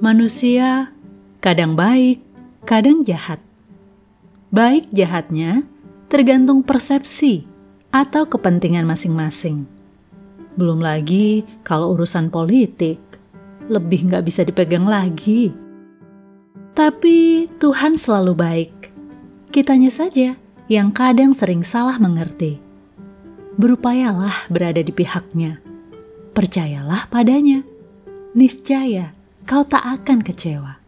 Manusia kadang baik, kadang jahat. Baik jahatnya tergantung persepsi atau kepentingan masing-masing. Belum lagi kalau urusan politik, lebih nggak bisa dipegang lagi. Tapi Tuhan selalu baik. Kitanya saja yang kadang sering salah mengerti. Berupayalah berada di pihaknya. Percayalah padanya. Niscaya kau tak akan kecewa.